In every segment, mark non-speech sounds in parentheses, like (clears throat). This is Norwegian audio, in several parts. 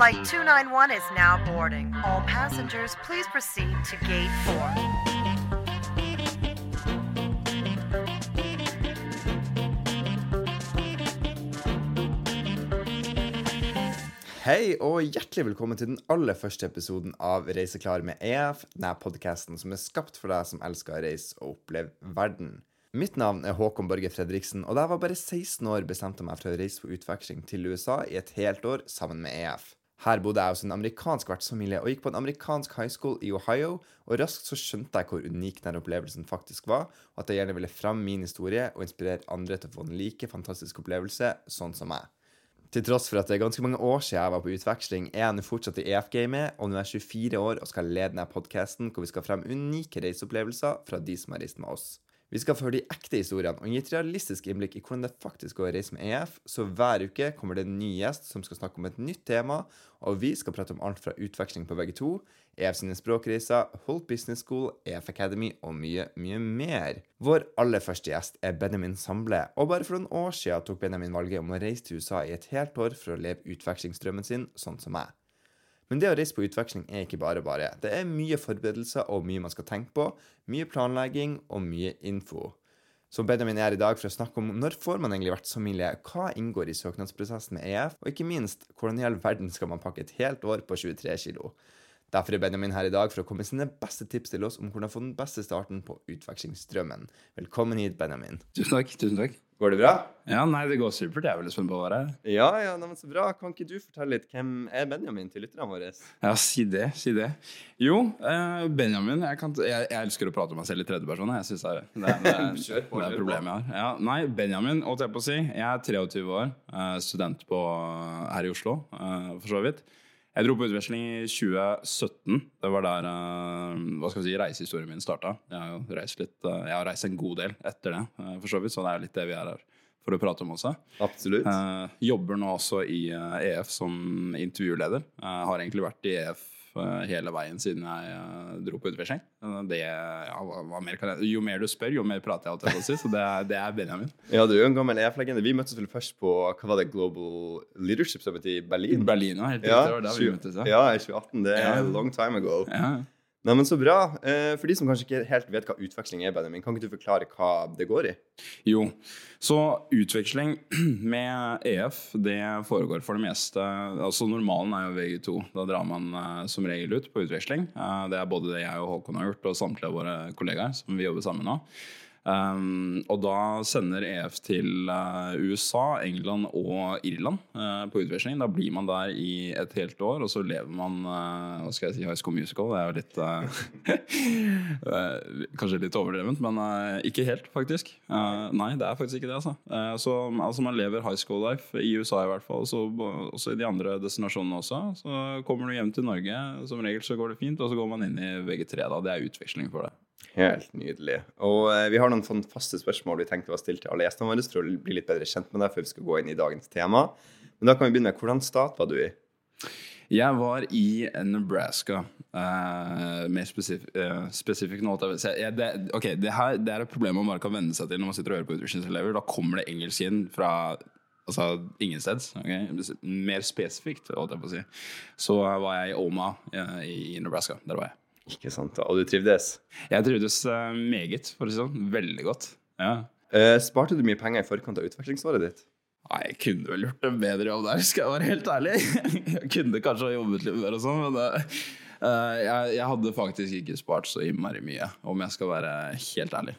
Flight 291 is now boarding. All passengers, please proceed to gate 4. Hei og hjertelig velkommen til den aller første episoden av Reiseklar med EF, denne podkasten som er skapt for deg som elsker å reise og oppleve verden. Mitt navn er Håkon Borge Fredriksen, og da jeg var bare 16 år, bestemte jeg meg for å reise på utveksling til USA i et helt år sammen med EF. Her bodde jeg hos en amerikansk vertsfamilie og gikk på en amerikansk high school i Ohio, og raskt så skjønte jeg hvor unik denne opplevelsen faktisk var, og at jeg gjerne ville fremme min historie og inspirere andre til å få en like fantastisk opplevelse sånn som meg. Til tross for at det er ganske mange år siden jeg var på utveksling, er jeg nå fortsatt i EF-gamet, og nå er jeg 24 år og skal lede denne podkasten hvor vi skal fremme unike reiseopplevelser fra de som har reist med oss. Vi skal få høre de ekte historiene og gi et realistisk innblikk i hvordan det faktisk går å reise med EF, så hver uke kommer det en ny gjest som skal snakke om et nytt tema, og vi skal prate om alt fra utveksling på begge to, EF sine språkreiser, Holt Business School, EF Academy og mye, mye mer. Vår aller første gjest er Benjamin Samble, og bare for noen år siden tok Benjamin valget om å reise til USA i et helt år for å leve utvekslingsdrømmen sin, sånn som meg. Men det å reise på utveksling er ikke bare bare. Det er mye forberedelser og mye man skal tenke på, mye planlegging og mye info. Så Benjamin er i dag for å snakke om når får man egentlig vertsfamilie, hva inngår i søknadsprosessen med EF, og ikke minst hvordan i all verden skal man pakke et helt år på 23 kilo. Derfor er Benjamin her i dag for å komme med sine beste tips til oss om hvordan få den beste starten på utvekslingsdrømmen. Velkommen hit, Benjamin. Tusen takk. tusen takk. Går det bra? Ja, nei, det går supert. Jeg er veldig spent på å være her. Ja, ja, nei, men så bra. Kan ikke du fortelle litt hvem er Benjamin til lytterne våre? Ja, si det. Si det. Jo, eh, Benjamin jeg, kan, jeg, jeg elsker å prate om meg selv i tredjeperson. Jeg synes det det, (laughs) det, på, det er problemet problem jeg har. Ja, nei, Benjamin, holdt jeg på å si. Jeg er 23 år, eh, student på, her i Oslo, eh, for så vidt. Jeg dro på utveksling i 2017. Det var der eh, hva skal vi si, reisehistorien min starta. Jeg eh, jeg har reist en god del etter det, eh, for så vidt, så det er litt det vi er her for å prate om også. Absolutt. Eh, jobber nå også i EF som intervjuleder. Eh, har egentlig vært i EF hele veien siden jeg eh, dro på utveksling. Eh, ja, jo mer du spør, jo mer prater jeg. alltid, så det er, det er Benjamin. (laughs) Ja, du er en gammel EF-legende. Vi møttes vel først på hva var det, Global Leadership Summit i Berlin? Berlin var helt Ja, det var der vi møttes, ja. ja, i 2018. Det er Ja. long time ago. Ja. Nei, men Så bra. Eh, For de som kanskje ikke helt vet hva utveksling er, Benjamin, kan ikke du forklare hva det går i? Jo, så utveksling (clears throat) med EF det foregår for det meste Altså Normalen er jo VG2. Da drar man eh, som regel ut på utveksling. Eh, det er både det jeg og Håkon har gjort, og samtlige av våre kollegaer som vi jobber sammen nå. Um, og da sender EF til uh, USA, England og Irland uh, på utveksling. Da blir man der i et helt år, og så lever man uh, hva skal jeg si, High School Musical. Det er jo litt (laughs) Kanskje litt overdrevent, men ikke helt, faktisk. Nei, det er faktisk ikke det. Altså. Så altså, man lever high school life, i USA i hvert fall, så også i de andre destinasjonene også. Så kommer du hjem til Norge, som regel så går det fint, og så går man inn i VG3. da, Det er utveksling for det. Helt nydelig. Og eh, Vi har noen sånne faste spørsmål vi tenkte å stille til alle gjestene våre for å bli litt bedre kjent med deg før vi skal gå inn i dagens tema. Men da kan vi begynne med hvordan stat var du i? Jeg var i Nebraska. Uh, mer uh, spesifikt nå. holdt jeg det, ok, det, det er et problem man bare kan venne seg til når man sitter og hører på utvekslingselever. Da kommer det engelsk inn fra altså, ingensteds. Okay? Mer spesifikt, holdt jeg på å si. Så eh, var jeg i Oma uh, i Nebraska. Der var jeg. Ikke sant. Og du trivdes? Jeg trivdes eh, meget, for å si det sånn. Veldig godt. Ja. Eh, sparte du mye penger i forkant av utvekslingsåret ditt? Nei, jeg kunne vel gjort en bedre jobb der, skal jeg være helt ærlig. (laughs) Jeg kunne kanskje ha jobbet litt mer og sånn, men det, eh, jeg, jeg hadde faktisk ikke spart så innmari mye, om jeg skal være helt ærlig.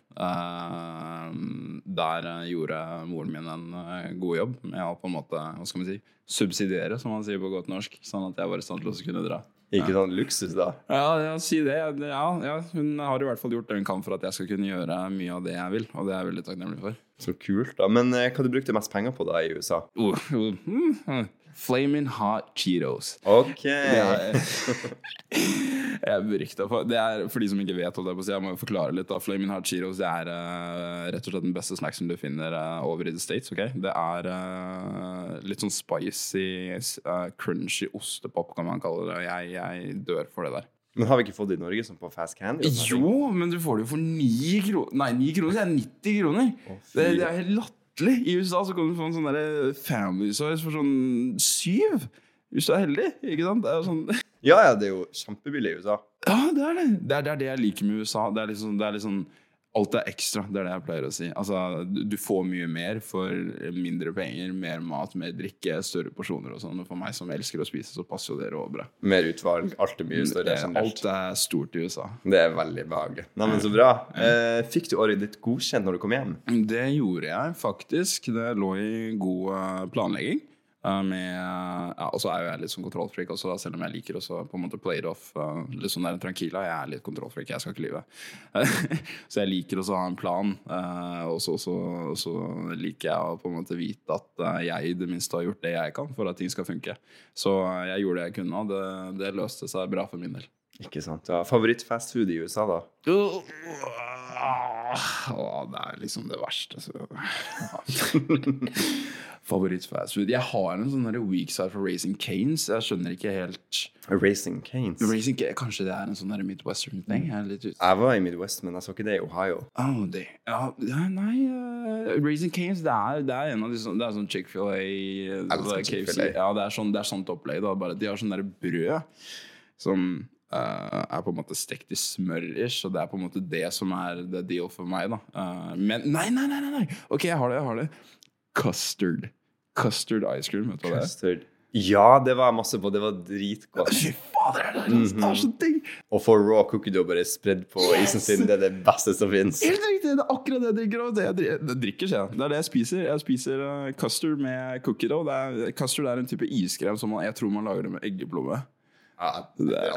Der gjorde moren min en god jobb med å på en måte, hva skal man si, subsidiere, som man sier på godt norsk, sånn at jeg var i stand til å kunne dra. Ikke sånn luksus, da? Ja, si det. Ja, ja, hun har i hvert fall gjort det hun kan for at jeg skal kunne gjøre mye av det jeg vil, og det er jeg veldig takknemlig for. Så kult, da. Men eh, hva du brukte mest penger på da i USA? Uh, uh, mm, Flaming hot Cheetos. OK. Ja. (laughs) for Det er for de som ikke vet, holdt jeg på å si. Jeg må jo forklare litt. da Flaming Hot Cheetos Det er uh, rett og slett den beste snacksen du finner uh, over i the States. ok Det er uh, litt sånn spicy, crunchy ostepop, kan man kalle det. Jeg, jeg dør for det der. Men har vi ikke fått det i Norge som på Fast Candy? Jo, men du får det jo for 9 kroner Nei, 9 kroner, det er 90 kroner. fy. det, det er helt latterlig. I USA så kan du få en sånn family size for sånn syv. Hvis du er heldig, ikke sant? Det er jo sånn (laughs) Ja, ja, det er jo kjempebillig i USA. Ja, det er det. Det er, det er det jeg liker med USA. Det er liksom, det er liksom Alt er ekstra, det er det jeg pleier å si. Altså, du, får mye mer for mindre penger. Mer mat, mer drikke, større porsjoner og sånn. Og for meg som elsker å spise, så passer jo det råbra. Mer utvalg. Alt er mye større. generelt. Alt er stort i USA. Det er veldig behagelig. Neimen, Så bra. Eh, fikk du året ditt godkjent når du kom hjem? Det gjorde jeg faktisk. Det lå i god eh, planlegging. Eh, med, ja, og så er jo jeg litt sånn kontrollfreak også, da, selv om jeg liker også på en måte play it off. Uh, litt sånn der tranquila. Jeg er litt kontrollfreak, jeg skal ikke lyve. (laughs) så jeg liker også å ha en plan. Uh, og så- liker jeg å på en måte vite at uh, jeg i det minste har gjort det jeg kan for at ting skal funke. Så eh, jeg gjorde det jeg kunne, og det, det løste seg bra for min del. Ikke sant. Ja. Favoritt-fastfood i USA, da? Åh, det er liksom det verste. Så. (laughs) Favoritt-fastfood. Jeg har en sånn weak side for Racing Canes. Jeg skjønner ikke helt Racing Canes. Racing Kanskje det er en sånn Midwestern thing? Jeg. Jeg var i Midwest, men jeg så ikke det i Ohio. Oh, det. Ja, nei uh, Racing Canes, det er, det er en av de sånne Det er sånn Chick-fil-A uh. Ja, det er sånn, det er sånt opplegg. Da. Bare de har sånn der brød som uh, er på en måte stekt i smør-ish, og det er på en måte det som er the deal for meg. Uh, Men nei, nei, nei, nei! Ok, jeg har det. jeg har det Custard. Custard ice cream, vet du hva det er? Custard. Ja, det var jeg masse på. Det var dritgodt. Fy fader, det er, det er så digg! Å få raw cookie dough bare spredd på isen sin, det er det beste som fins. Helt riktig! Det er akkurat det jeg drikker. Og det jeg drikker, det drikker jeg. Det er det jeg spiser. Jeg spiser uh, custard med cookie dough. Det er, custard er en type iskrem som man, jeg tror man lager det med eggeplomme. Ja,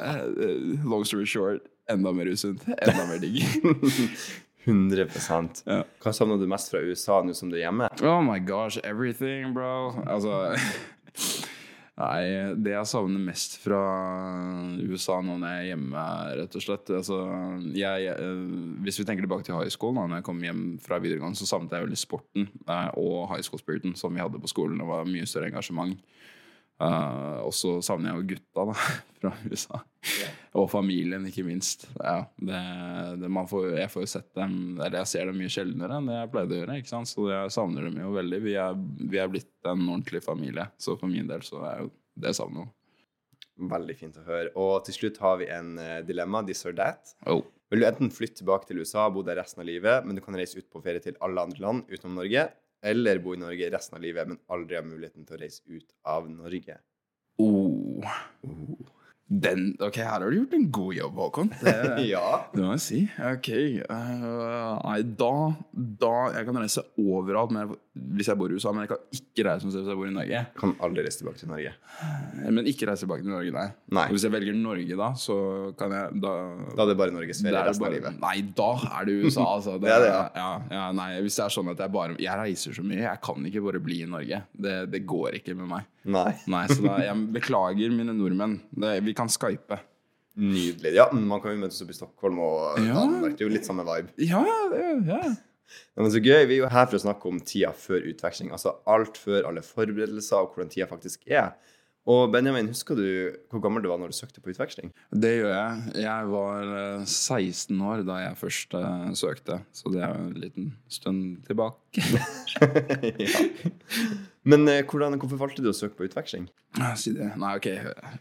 er, uh, long story short, enda mer usunt. Enda mer digg. (laughs) 100% Ja. Hva savner du mest fra USA nå som du er hjemme? Oh my gosh, everything, bro. Altså (laughs) Nei, det jeg savner mest fra USA nå når jeg er hjemme, rett og slett altså, jeg, eh, Hvis vi tenker tilbake til high school, da når jeg kom hjem fra videregående, så savnet jeg veldig sporten eh, og high school-spiriten som vi hadde på skolen. Det var mye større engasjement. Eh, og så savner jeg jo gutta da, (laughs) fra USA. Og familien, ikke minst. Ja, det, det, man får, jeg får jo sett dem Eller jeg ser dem mye sjeldnere enn det jeg pleide å gjøre. ikke sant? Så jeg savner dem jo veldig. Vi er, vi er blitt en ordentlig familie. Så for min del så er jo det savnet. Veldig fint å høre. Og til slutt har vi en eh, dilemma, this or that. Oh. Vil du enten flytte tilbake til USA, bo der resten av livet, men du kan reise ut på ferie til alle andre land utenom Norge, eller bo i Norge resten av livet, men aldri ha muligheten til å reise ut av Norge? Oh. Den, ok, her har du gjort en god jobb, Håkon. Det, (laughs) Ja. Det må jeg si. Ok. Uh, nei, da, da Jeg kan reise overalt men jeg, hvis jeg bor i USA, men jeg kan ikke reise hvis jeg bor i Norge. Kan aldri reise tilbake til Norge. Men ikke reise tilbake til Norge, nei. Nei. Hvis jeg velger Norge, da, så kan jeg Da, Da er det bare Norges ferie da er resten av livet. Nei, da er det USA, altså. (laughs) Det er det, ja. ja, ja, nei, hvis det er sånn at jeg bare Jeg reiser så mye, jeg kan ikke bare bli i Norge. Det, det går ikke med meg. Nei. Nei, så da, jeg beklager, mine nordmenn. Det, vi kan skype. Nydelig. Ja, man kan jo møtes opp i Stockholm og Ja. Danmark. Det er jo litt samme vibe. Ja, ja, ja. Ja, Men så gøy. Vi er jo her for å snakke om tida før utveksling. Altså alt før alle forberedelser og hvordan tida faktisk er. Og Benjamin, husker du hvor gammel du var når du søkte på utveksling? Det gjør jeg. Jeg var eh, 16 år da jeg først eh, søkte, så det er jo en liten stund tilbake. (laughs) ja. Men eh, hvordan, hvorfor valgte du å søke på utveksling? Ah, Si det. Nei, ok,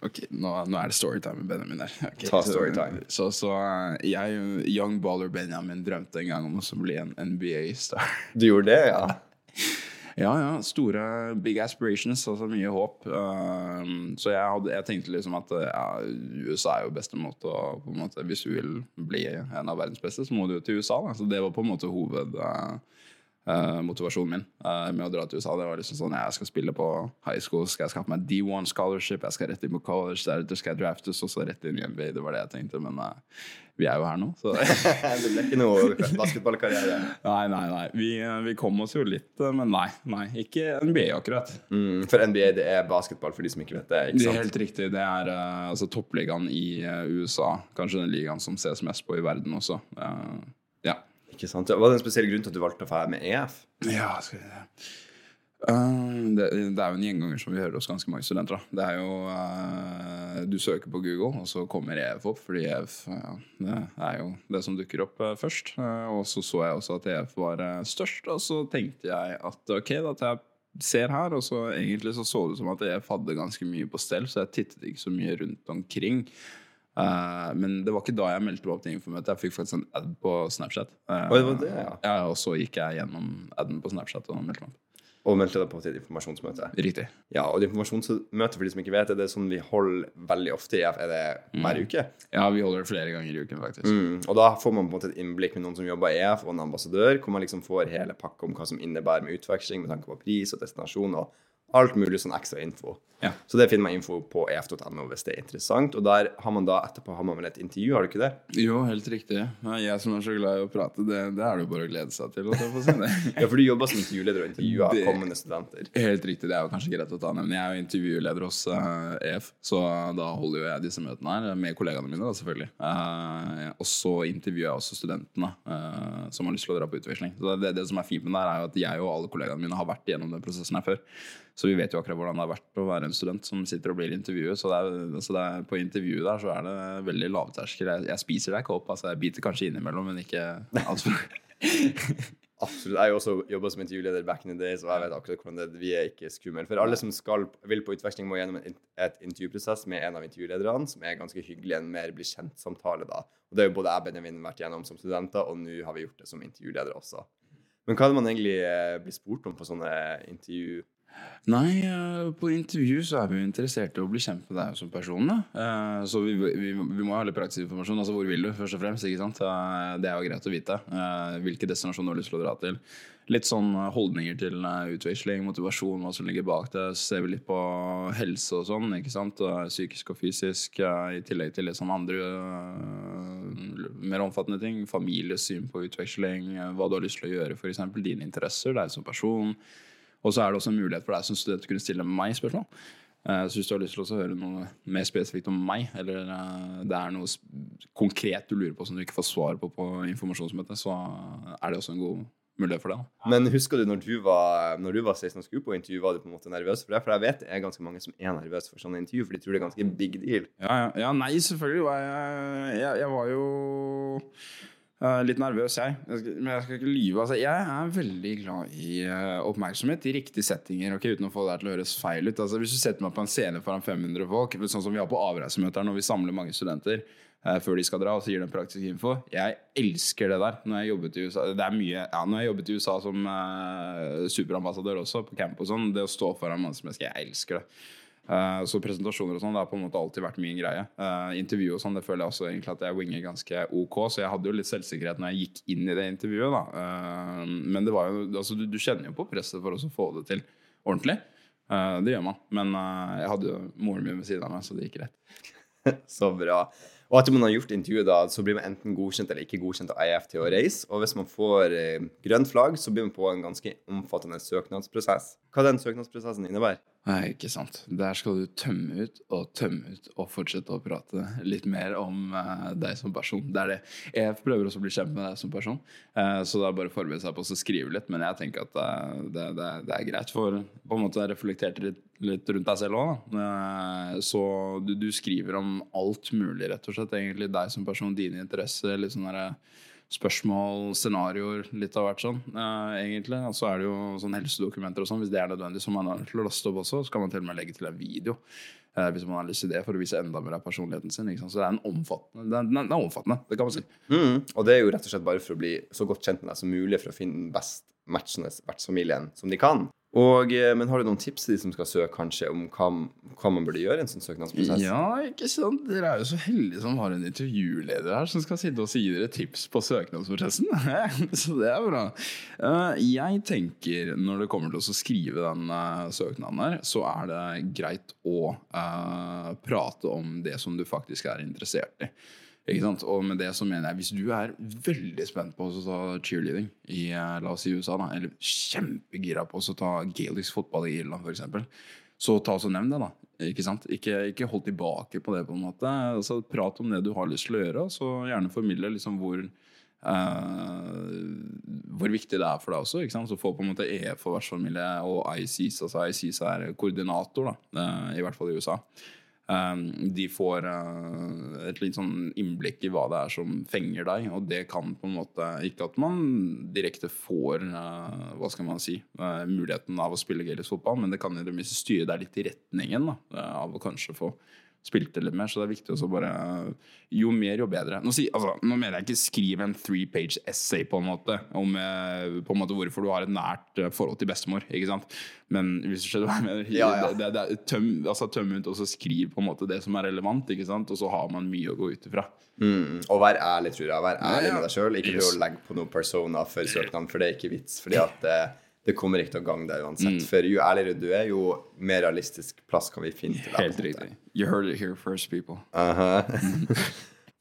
okay. nå, nå er det storytime med Benjamin der. Okay. Ta storytime. Så, så eh, jeg, young baller Benjamin, drømte en gang om å bli en NBA-star. (laughs) Du gjorde det, ja? (laughs) Ja, ja. Store big aspirations, altså mye håp. Um, så jeg, hadde, jeg tenkte liksom at ja, USA er jo beste måte å på en måte, Hvis du vil bli en av verdens beste, så må du jo til USA. Da. Så det var på en måte hovedmotivasjonen min uh, med å dra til USA. Det var liksom sånn Jeg skal spille på high school, skal jeg skaffe meg D1 scholarship, jeg skal rett inn på college, deretter skal jeg draftes, og så rett inn i NBA. Det var det jeg tenkte. Men uh, vi er jo her nå, så (laughs) det ble ikke noe basketballkarriere. Nei, nei, nei. Vi, vi kom oss jo litt, men nei. nei ikke NBA akkurat. Mm, for NBA det er basketball, for de som ikke vet det. Det er helt riktig. Det er uh, altså, toppligaen i uh, USA. Kanskje den ligaen som ses mest på i verden også. Uh. Ikke sant? Var det en spesiell grunn til at du valgte å få med EF? ja skal vi se. Uh, det, det er jo en gjenganger som vi hører hos ganske mange studenter. Da. Det er jo uh, Du søker på Google, og så kommer EF opp, fordi EF ja, det er jo det som dukker opp uh, først. Uh, og så så jeg også at EF var uh, størst, og så tenkte jeg at ok, da tar jeg ser her. Og så egentlig så så det ut som at EF hadde ganske mye på stell, så jeg tittet ikke så mye rundt omkring. Eh, men det var ikke da jeg meldte meg opp til infomøtet. Jeg fikk faktisk en ad på Snapchat. Uh, det var det, ja. Og så gikk jeg gjennom aden på Snapchat og meldte meg opp. Og meldte deg på til et informasjonsmøte. Riktig. Ja, og informasjonsmøte for de som ikke vet er det sånn vi holder veldig ofte i EF. Er det hver uke? Ja, vi holder det flere ganger i uken, faktisk. Mm. Og da får man på en måte et innblikk med noen som jobber i EF, og en ambassadør, hvor man liksom får hele pakka om hva som innebærer med utveksling med tanke på pris og destinasjon og alt mulig sånn ekstra info. Ja. Så det finner man info på ef.no hvis det er interessant. Og der har man da etterpå har man vel et intervju, har du ikke det? Jo, helt riktig. Ja, Jeg som er så glad i å prate, det, det er det jo bare å glede seg til. å få se si det. (laughs) Ja, for du jobber som intervjuleder og intervjuer Det- kommende studenter. Helt riktig, det er jo kanskje greit å ta ned. Men jeg er jo intervjuleder hos uh, EF, så da holder jo jeg disse møtene her med kollegaene mine, da, selvfølgelig. Uh, og så intervjuer jeg også studentene uh, som har lyst til å dra på utveksling. Så det, det som er fint med det her, er jo at jeg og alle kollegaene mine har vært igjennom den prosessen her før. Så vi vet jo akkurat hvordan det har vært å være en student som sitter og blir intervjuet. Så, det er, så det er, på intervjuet der så er det veldig lavterskel. Jeg, jeg spiser deg ikke opp. Altså jeg biter kanskje innimellom, men ikke altfor (laughs) Absolutt. Jeg har jo også jobba som intervjuleder back in the day, så jeg vet akkurat hvordan det er. Vi er ikke skumle. For alle som skal, vil på utveksling, må gjennom et, et intervjuprosess med en av intervjulederne, som er ganske hyggelig, en mer bli kjent-samtale, da. Og det har jo både jeg og Benjamin vært gjennom som studenter, og nå har vi gjort det som intervjuledere også. Men hva er det man egentlig eh, blir spurt om på sånne intervju? Nei, eh, på intervju så er vi interessert i å bli kjent med deg som person. Da. Eh, Så vi, vi, vi må ha litt praktisk informasjon. Altså hvor vil du, først og fremst. ikke sant? Eh, Det er jo greit å vite. Hvilke destinasjoner du har lyst til å dra til. Litt sånn holdninger til utveksling, motivasjon, hva som ligger bak det. Så ser vi litt på helse og sånn, ikke sant. Psykisk og fysisk. I tillegg til litt sånn andre mer omfattende ting. Familiesyn på utveksling. Hva du har lyst til å gjøre, f.eks. Dine interesser, deg som person. Og så er det også en mulighet for deg som student å kunne stille meg spørsmål. Eh, Så hvis du har lyst til å høre noe mer spesifikt om meg, eller eh, det er noe konkret du lurer på som du ikke får svar på på informasjonsmøtet, så er det også en god mulighet for det. da. Men husker du når du var, når du var 16 og skulle på intervju, var du på en måte nervøs for det? For jeg vet det er ganske mange som er nervøse for sånne intervju, for de tror det er ganske big deal. Ja, ja, ja nei, selvfølgelig var jeg Jeg, jeg var jo eh, litt nervøs, jeg. men jeg skal ikke lyve. Altså, jeg er veldig glad i eh, oppmerksomhet i riktige settinger. ok, Uten å få det til å høres feil ut. Altså, hvis du setter meg på en scene foran 500 folk, sånn som vi har på avreisemøter når vi samler mange studenter eh, før de skal dra og så gir dem praktisk info. Jeg elsker det der. Når jeg jobbet i USA Det er mye Ja, når jeg jobbet i USA som superambassadør også, på camp og sånn, det å stå foran mennesker, jeg elsker det. Eh, så presentasjoner og sånn, det har på en måte alltid vært min greie. Eh, intervju og sånn, det føler jeg også egentlig at jeg winger ganske ok, så jeg hadde jo litt selvsikkerhet når jeg gikk inn i det intervjuet, da. Eh, men det var jo Altså, du, du kjenner jo på presset for å få det til ordentlig. Det gjør man. Men jeg hadde jo moren min ved siden av meg, så det gikk greit. (laughs) Så bra. Og etter man har gjort intervjuet, da, så blir man enten godkjent eller ikke godkjent av IF til å reise. Og hvis man får grønt flagg, så blir man på en ganske omfattende søknadsprosess. Hva den søknadsprosessen innebærer? Nei, ikke sant. Der skal du tømme ut og tømme ut og fortsette å prate litt mer om uh, deg som person. Det er det. Jeg prøver også å bli kjent med deg som person, uh, så det er bare å forberede seg på å skrive litt. Men jeg tenker at uh, det, det, det er greit, for på en måte å reflektere litt, litt rundt deg selv òg. Så du, du skriver om alt mulig, rett og slett. Egentlig deg som person, dine interesser. litt sånn derre spørsmål, scenarioer, litt av hvert sånn, eh, egentlig. Og så er det jo sånn helsedokumenter og sånn, hvis det er nødvendig, som man har til å laste opp også. Så kan man til og med legge til en video, eh, hvis man har lyst til det, for å vise enda mer av personligheten sin. Så det er en omfattende, det er, det er omfattende, det kan man si. Mm. Og det er jo rett og slett bare for å bli så godt kjent med deg som mulig for å finne den best matchende vertsfamilien som de kan. Og, eh, men har du noen tips til de som skal søke, kanskje, om hva, hva man burde gjøre i en sånn søknadsprosess? Ja, ikke sant? Dere er jo så heldige som har en intervjuleder her som skal sitte og si dere tips på søknadsprosessen. (laughs) så det er bra. Eh, Jeg tenker når det kommer til å skrive den eh, søknaden her, så er det greit å prate om det som du faktisk er interessert i. Og med det så mener jeg hvis du er veldig spent på å ta cheerleading i eh, la oss si USA, da, eller kjempegira på å ta gaelisk fotball i Irland f.eks., så ta og nevn det, da. Ikke sant? Ikke, ikke hold tilbake på det, på en måte. Altså, prat om det du har lyst til å gjøre, og så gjerne formidle liksom hvor Uh, hvor viktig det er for deg også. Ikke sant? Så få på en måte EF for vertsfamilie og ICs. Altså ICs er koordinator, da, uh, i hvert fall i USA. Um, de får uh, et litt sånn innblikk i hva det er som fenger deg, og det kan på en måte Ikke at man direkte får uh, hva skal man si, uh, muligheten av å spille gaelisk fotball, men det kan i det minste styre deg litt i retningen da, av å kanskje få spilte litt mer, så det er viktig å bare Jo mer, jo bedre. Nå, si, altså, nå, mener jeg ikke skrive en three page essay på en måte om eh, på en måte hvorfor du har et nært eh, forhold til bestemor. ikke sant? Men hvis du skjønner hva jeg mener, ja, ja. Det, det, det, tøm, altså, tøm ut og så skriv på en måte det som er relevant, ikke sant? og så har man mye å gå ut ifra. Mm, og vær ærlig, tror jeg. Vær ærlig med deg sjøl. Ikke prøv å legge på noen persona før (laughs) søknaden, for det er ikke vits. fordi at eh, det kommer ikke til å gange deg uansett. Mm. For jo ærligere du er, jo mer realistisk plass kan vi finne til deg. Helt riktig. You heard it here first, people. Uh (laughs) -huh.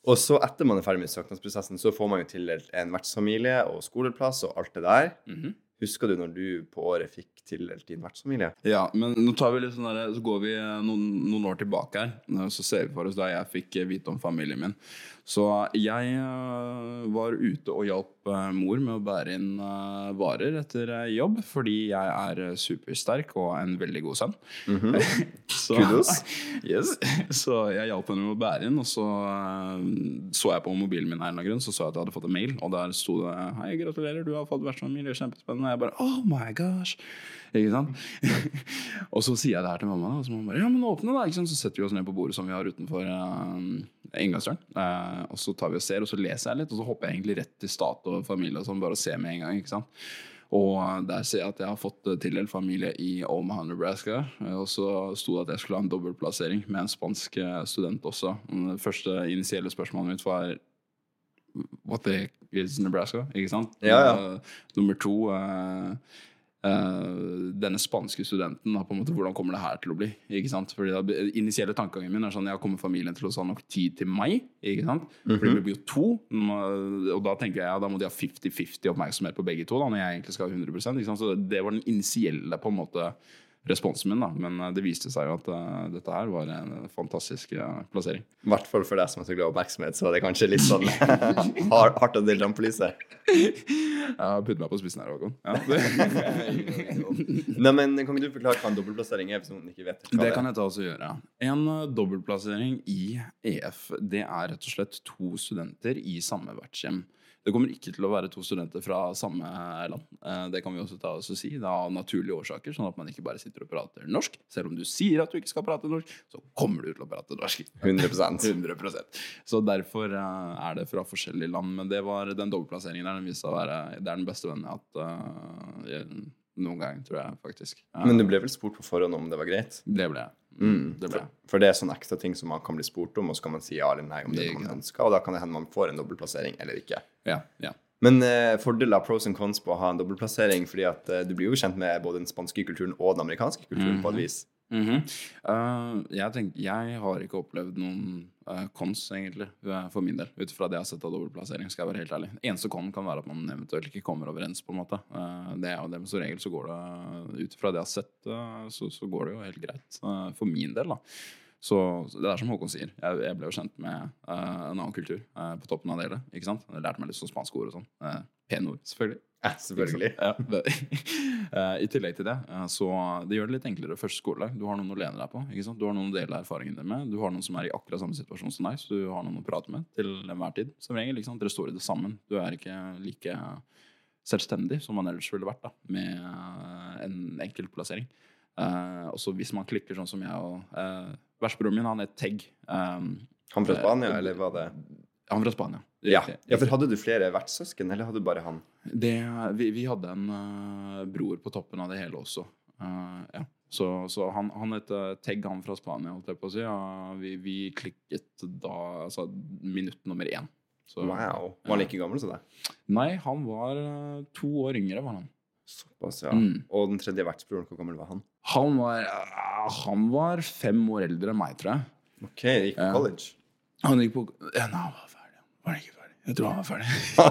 og så, etter man er ferdig med søknadsprosessen, så får man jo tildelt en vertsfamilie og skoleplass og alt det der. Mm -hmm. Husker du når du på året fikk tildelt din vertsfamilie? Ja, men nå tar vi litt sånn der, så går vi noen, noen, år tilbake her. Så ser vi for oss da jeg fikk vite om familien min. Så jeg uh, var ute og hjalp uh, mor med å bære inn uh, varer etter jobb, fordi jeg er supersterk og en veldig god sønn. Mm -hmm. (laughs) så, Kudos. (laughs) yes. Så jeg hjalp henne med å bære inn, og så så jeg på mobilen min her grunn, så så jeg at jeg hadde fått en mail, og der sto det 'Hei, gratulerer, du har fått vertsfamilie, kjempespennende'. Og jeg bare 'Oh my gosh'. Ikke sant? (laughs) og så sier jeg det her til mamma, og så mamma bare 'Ja, men åpne, da'. Ikke sant? Så setter vi oss ned på bordet som vi har utenfor inngangsdøren. Uh, og så tar vi og ser, og så leser jeg litt, og så hopper jeg egentlig rett til stat og familie og sånn, bare å se med en gang. ikke sant? Og der ser jeg at jeg har fått tildelt familie i Omaha, Nebraska. Og så sto det at jeg skulle ha en dobbeltplassering med en spansk eh, student også. Det første initielle spørsmålet mitt var What the is Nebraska? Ikke sant? Ja, ja. Uh, nummer to uh, Uh, denne spanske studenten. På en måte, hvordan kommer det her til å bli? Ikke sant? Fordi da, Initielle tankegangen min er sånn Jeg kommer familien til å ha nok tid til meg? Ikke sant? Mm -hmm. Fordi vi blir jo to. Og da tenker jeg ja, da må de ha 50-50 oppmerksomhet på begge to. Da, når jeg egentlig skal ha 100 ikke sant? Så Det var den initielle på en måte responsen min, da. Men eh, det viste seg jo at uh, dette her var en fantastisk uh, plassering. I hvert fall for deg som er så glad i oppmerksomhet, så er det kanskje litt sånn (laughs) hardt å dele rampelyset. har putt meg på spissen her, Håkon. Ja. (laughs) Nei, men Kan ikke du forklare hva en dobbeltplassering er? hvis noen ikke vet hva Det kan jeg ta også gjøre. En uh, dobbeltplassering i EF det er rett og slett to studenter i samme vertshjem. Det kommer ikke til å være to studenter fra samme land. Eh, det kan vi også ta oss og si. Det er av naturlige årsaker, sånn at man ikke bare sitter og prater norsk. Selv om du sier at du ikke skal prate norsk, så kommer du til å prate norsk. 100%. 100%. (laughs) Så derfor eh, er det fra forskjellige land. Men det var den dobbeltplasseringen der den viste å være Det er den beste vennen jeg har hatt uh, noen gang, tror jeg faktisk. Men du ble vel spurt på forhånd om det var greit? Det ble jeg. Mm, det. For, for, det er sånne ekstra ting som man kan bli spurt om, og så kan man si ja eller nei om det, det man ønsker, og da kan det hende man får en dobbeltplassering eller ikke. Ja, ja. Men eh, fordeler, pros and cons på å ha en dobbeltplassering, fordi at eh, du blir jo kjent med både den spanske kulturen og den amerikanske kulturen mm -hmm. på et vis. Mm -hmm. uh, jeg, tenker, jeg har ikke opplevd noen uh, egentlig, for min del. Ut fra det jeg har sett av dobbeltplassering. skal jeg være helt ærlig. Eneste con kan være at man eventuelt ikke kommer overens. på en måte. Uh, det er jo det, men Som regel så går det ut fra det jeg har sett, så, så, går det jo helt greit. for min del, da. Så det er som Håkon sier. Jeg, jeg ble jo kjent med en annen kultur på toppen av det hele. ikke sant? Jeg lærte meg litt sånn spanske ord og sånn. Uh, Pene ord, selvfølgelig. Ja, selvfølgelig. Ja. (laughs) I tillegg til det, så det gjør det litt enklere første skoledag. Du har noen å lene deg på. ikke sant? Du har noen å dele erfaringene med. Du har noen som er i akkurat samme situasjon som deg, så du har noen å prate med til enhver tid. Som regel, ikke sant? Dere står i det sammen. Du er ikke like selvstendig som man ellers ville vært da, med en enkeltplassering. Uh, også hvis man klikker sånn som jeg og uh, Versbroren min, han er Tegg. Um, han fra Spania, uh, eller var det Han fra Spania. Ja. ja, for Hadde du flere vertssøsken, eller hadde du bare han? Det, vi, vi, hadde en uh, bror på toppen av det hele også. Uh, ja. Så, så han, han het Tegg, han fra Spania, holdt jeg på å si. Og vi, vi, klikket da altså minutt nummer én. Så, wow. Var han like gammel som deg? Nei, han var to år yngre. var han. Såpass, ja. Mm. Og den tredje vertsbroren, hvor gammel var han? Han var, han var fem år eldre enn meg, tror jeg. Ok, Gikk på college? Han gikk på ja, no, var han ikke ferdig? Jeg tror han var ferdig.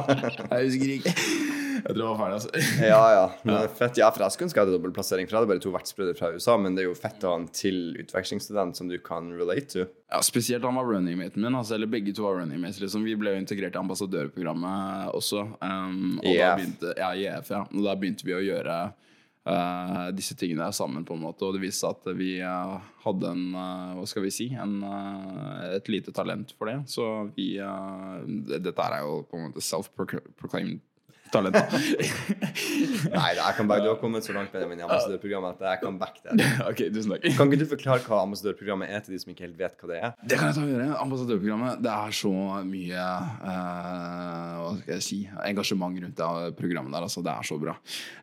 (laughs) jeg husker ikke. Jeg tror jeg var ferdig, altså. (laughs) ja, ja. Men fett. ja, for jeg skulle ønske jeg hadde dobbeltplassering, for jeg hadde bare to vertsbrødre fra USA, men det er jo fett å ha en til utvekslingsstudent som du kan relate to. Ja, spesielt han var running maten min, altså, eller begge to var runningmates. Liksom. Vi ble jo integrert i ambassadørprogrammet også. Um, og yeah. Da begynte, ja, EF, ja. Og da begynte vi å gjøre uh, disse tingene sammen, på en måte. Og det viste seg at vi uh, hadde en uh, Hva skal vi si? En, et lite talent for det. Så vi Dette er jo på en måte self-proclaimed talent. da. (laughs) Nei, jeg kan bare, du har kommet så langt med det med ambassadørprogrammet at jeg kan backe det. (laughs) ok, tusen takk. Kan ikke du forklare hva ambassadørprogrammet er til de som ikke helt vet hva det er? Det kan jeg ta og gjøre. Ambassadørprogrammet. Det er så mye eh, hva skal jeg si, engasjement rundt det programmet der. Altså, det er så bra.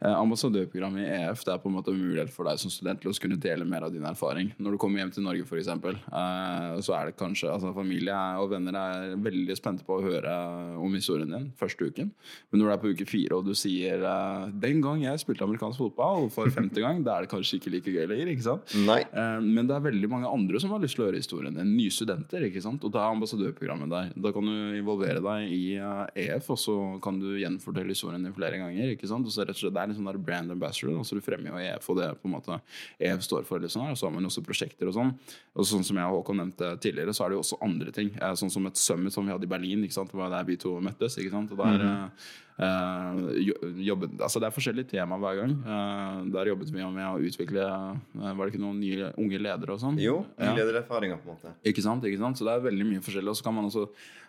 Eh, ambassadørprogrammet i EF det er på en måte en mulighet for deg som student til å kunne dele mer av din erfaring. Når du kommer hjem til Norge, f.eks., uh, så er det kanskje altså, Familie og venner er veldig spente på å høre om historien din første uken. Men når du er på uke fire og du sier eh, 'Den gang jeg spilte amerikansk fotball for femte gang', da er det kanskje ikke like gøy lenger. ikke sant? Nei. Eh, Men det er veldig mange andre som har lyst til å høre historien din. Nye studenter. ikke sant? Og da er ambassadørprogrammet der. Da kan du involvere deg i eh, EF, og så kan du gjenfortelle historien din flere ganger. ikke sant? Og så rett og slett, Det er litt sånn der brand ambassador. altså Du fremmer jo EF, og det er på en måte EF står for. her, og Så har man også prosjekter og sånn. Og sånn som jeg og Håkon nevnte tidligere, så er det jo også andre ting. Sånn som et summit som vi hadde i Berlin. ikke sant? Det var der vi to møttes. ikke sant? Og der, mm jo- jobbet, altså Det er forskjellige tema hver gang. Eh, der jobbet vi med å utvikle eh, Var det ikke noen nye unge ledere og sånn? Jo, Ja. ledererfaringer, på en måte. Ikke sant? ikke sant? Så det er veldig mye forskjellig. Og så kan man også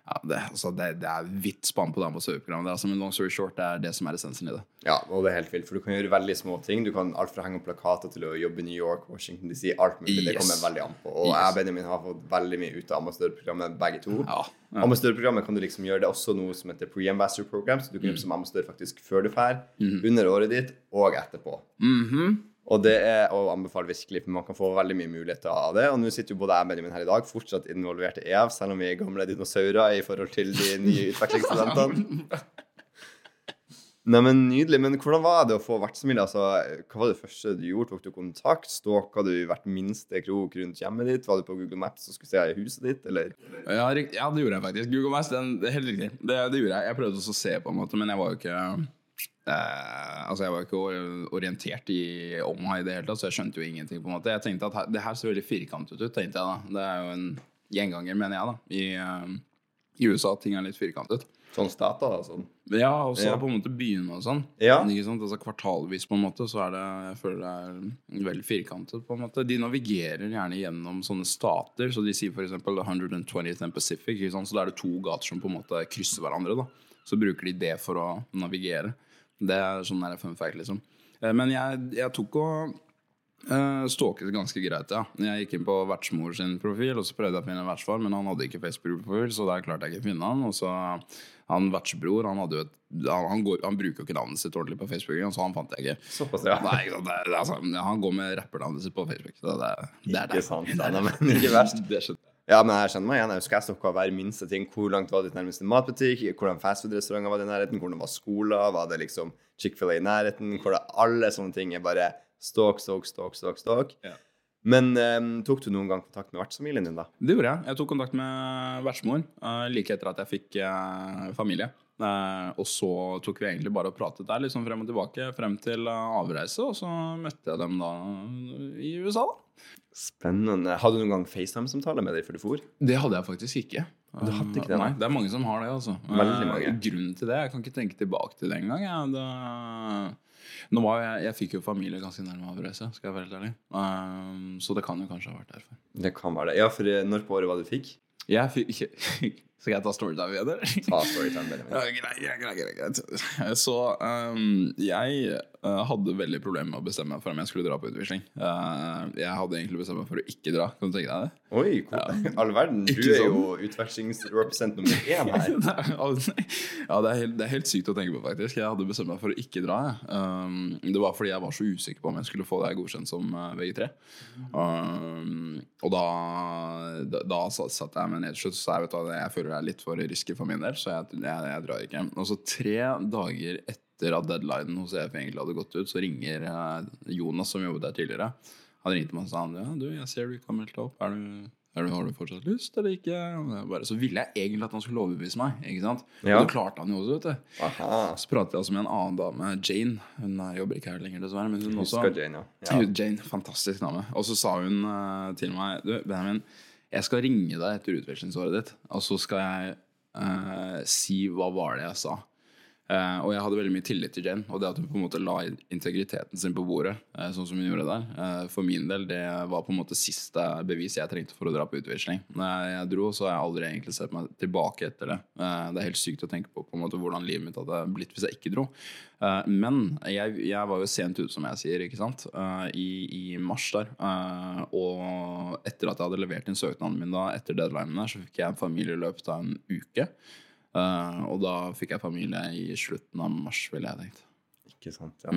ja, det, altså det, det er vidt spann på det ambassadørprogrammet. Det er, altså, men long story short, det er det som er essensen i det. Ja, og det er helt vilt, for du kan gjøre veldig små ting. Du kan alt fra henge opp plakater til å jobbe i New York, Washington DC, alt mulig. Det Yes. kommer veldig an på. Og Yes. jeg og Benjamin har fått veldig mye ut av ambassadørprogrammet, begge to. Ja, ja. Ambassadørprogrammet kan du liksom gjøre. Det er også noe som heter pre-ambassador program, så du Mm. kan jobbe som ambassadør faktisk før du drar, under året ditt og etterpå. Mhm. Og det er å anbefale virkelig, for man kan få veldig mye muligheter av det. Og nå sitter jo både jeg og Benjamin her i dag, fortsatt involvert i EF, selv om vi er gamle dinosaurer i forhold til de nye (laughs) utvekslingsstudentene. Nei, men Nydelig. Men hvordan var det å få vertsfamilie? Altså, hva var det første du gjorde? Tok du kontakt? Stalka du hvert minste krok rundt hjemmet ditt? Var du på Google Maps og skulle se huset ditt, eller? Ja, det gjorde jeg faktisk. Google Maps, den, det helt riktig. Det, det gjorde jeg. Jeg prøvde også å se på en måte, men jeg var jo ikke eh, Altså, jeg var ikke orientert i Omaha i det hele tatt, så jeg skjønte jo ingenting. på en måte Jeg tenkte at her, det her ser veldig firkantet ut, tenkte jeg da. Det er jo en gjenganger, mener jeg, da. I, uh, i USA ting er litt firkantet. Sånn stat, da? sånn? Ja, og så Ja. på en måte byene og sånn. Ja. Ikke sant? Altså Kvartalvis på en måte så er det Jeg føler det er veldig firkantet. på en måte De navigerer gjerne gjennom sånne stater. Så de sier f.eks. 120th and Pacific. Ikke sant? Så da er det to gater som på en måte krysser hverandre. da Så bruker de det for å navigere. Det er sånn der fun fact, liksom. Eh, Men jeg, jeg tok og Uh, stalket ganske greit, ja. Jeg gikk inn på vertsmor sin profil, og så prøvde jeg å finne vertsfar, men han hadde ikke Facebook-profil, så der klarte jeg ikke å finne han. Og så han vertsbror, han et han, han, går, han bruker jo ikke navnet sitt ordentlig på Facebook, så han fant jeg ikke. Såpass, ja. Nei, det, er- altså, han går med rappernavnet sitt på Facebook. Så det, det er det. Ikke sant, det, er, men ikke verst. Det. Ja, men jeg kjenner meg igjen. Jeg husker jeg snakka hver minste ting. Hvor langt var det nærmeste matbutikk? Hvordan fastfood-restauranter var det i nærheten? Hvordan var skoler? Var det liksom Chick-fil-A i nærheten? Hvor det alle sånne ting er bare stalk, stalk, stalk, stalk, stalk. Ja. Men um, tok du noen gang kontakt med vertsfamilien din, da? Det gjorde jeg. Jeg tok kontakt med vertsmor uh, like etter at jeg fikk uh, familie. Eh, og så tok vi egentlig bare og pratet der liksom frem og tilbake frem til eh, avreise, og så møtte jeg dem da i USA. da. Spennende. Hadde du noen gang FaceTime-samtale med dem før du for? Det hadde jeg faktisk ikke. Du hadde ikke det, Nei, det er mange som har det. altså Veldig Eh, mange. Grunnen til det Jeg kan ikke tenke tilbake til det engang. Det, nå var jeg, jeg fikk jo familie ganske nærme avreise, skal jeg være helt ærlig. Um, så det kan jo kanskje ha vært derfor. Det kan være det. Ja, for eh, når på året var det du fikk? Jeg fikk (laughs) Skal jeg ta storytime igjen, eller? Ta storytime. (laughs) Ja, greit. Så um, jeg eh, hadde veldig problemer med å bestemme meg for om jeg skulle dra på utvisning. Uh, jeg hadde egentlig bestemt meg for å ikke dra. Kan du tenke deg det? Oi, cool. all verden. (laughs) Du Ikke er sånn. jo utvekslingsrepresent nummer (laughs) én her. ja, det er, helt, det er helt sykt å tenke på, faktisk. Jeg hadde bestemt meg for å ikke dra. Um, det var fordi jeg var så usikker på om jeg skulle få det godkjent som uh, VG3. Um, og da, da, da satt jeg meg ned til slutt og sa jeg, vet hva, jeg føler det er litt for risky for min del, så jeg, jeg, jeg drar ikke. Og så tre dager etter at deadlinen hos EF egentlig hadde gått ut, så ringer uh, Jonas, som jobbet der tidligere. Han ringte meg og sa ja, du, jeg ser du ikke har meldt deg opp. Er du, er du, har du fortsatt lyst, eller ikke? Bare, så ville jeg egentlig at han skulle overbevise meg. ikke sant? Ja. Og det klarte han jo også. vet du. Aha. Så pratet jeg også med en annen dame, Jane. Hun er- jobber ikke her lenger, dessverre. Men hun også Jane, ja. ja. Jane, fantastisk dame. Og så sa hun uh, til meg Du, Benjamin, jeg skal ringe deg etter utvekslingsåret ditt, og så skal jeg eh, si hva var det jeg sa. Eh, og jeg hadde veldig mye tillit til Jane, og det at hun på en måte la integriteten sin på bordet, eh, sånn som hun gjorde der, eh, for min del, det var på en måte siste bevis jeg trengte for å dra på utveksling. Når jeg dro, så har jeg aldri egentlig sett meg tilbake etter det. Det er helt sykt å tenke på, på en måte hvordan livet mitt hadde blitt hvis jeg ikke dro. Men jeg, jeg var jo sent ute, som jeg sier, ikke sant, i, i mars der. Og etter at jeg hadde levert inn søknaden min da, etter deadlinen der, så fikk jeg en familie i løpet av en uke. Eh, og da fikk jeg familie i slutten av mars, ville jeg tenkt. Ikke sant, ja.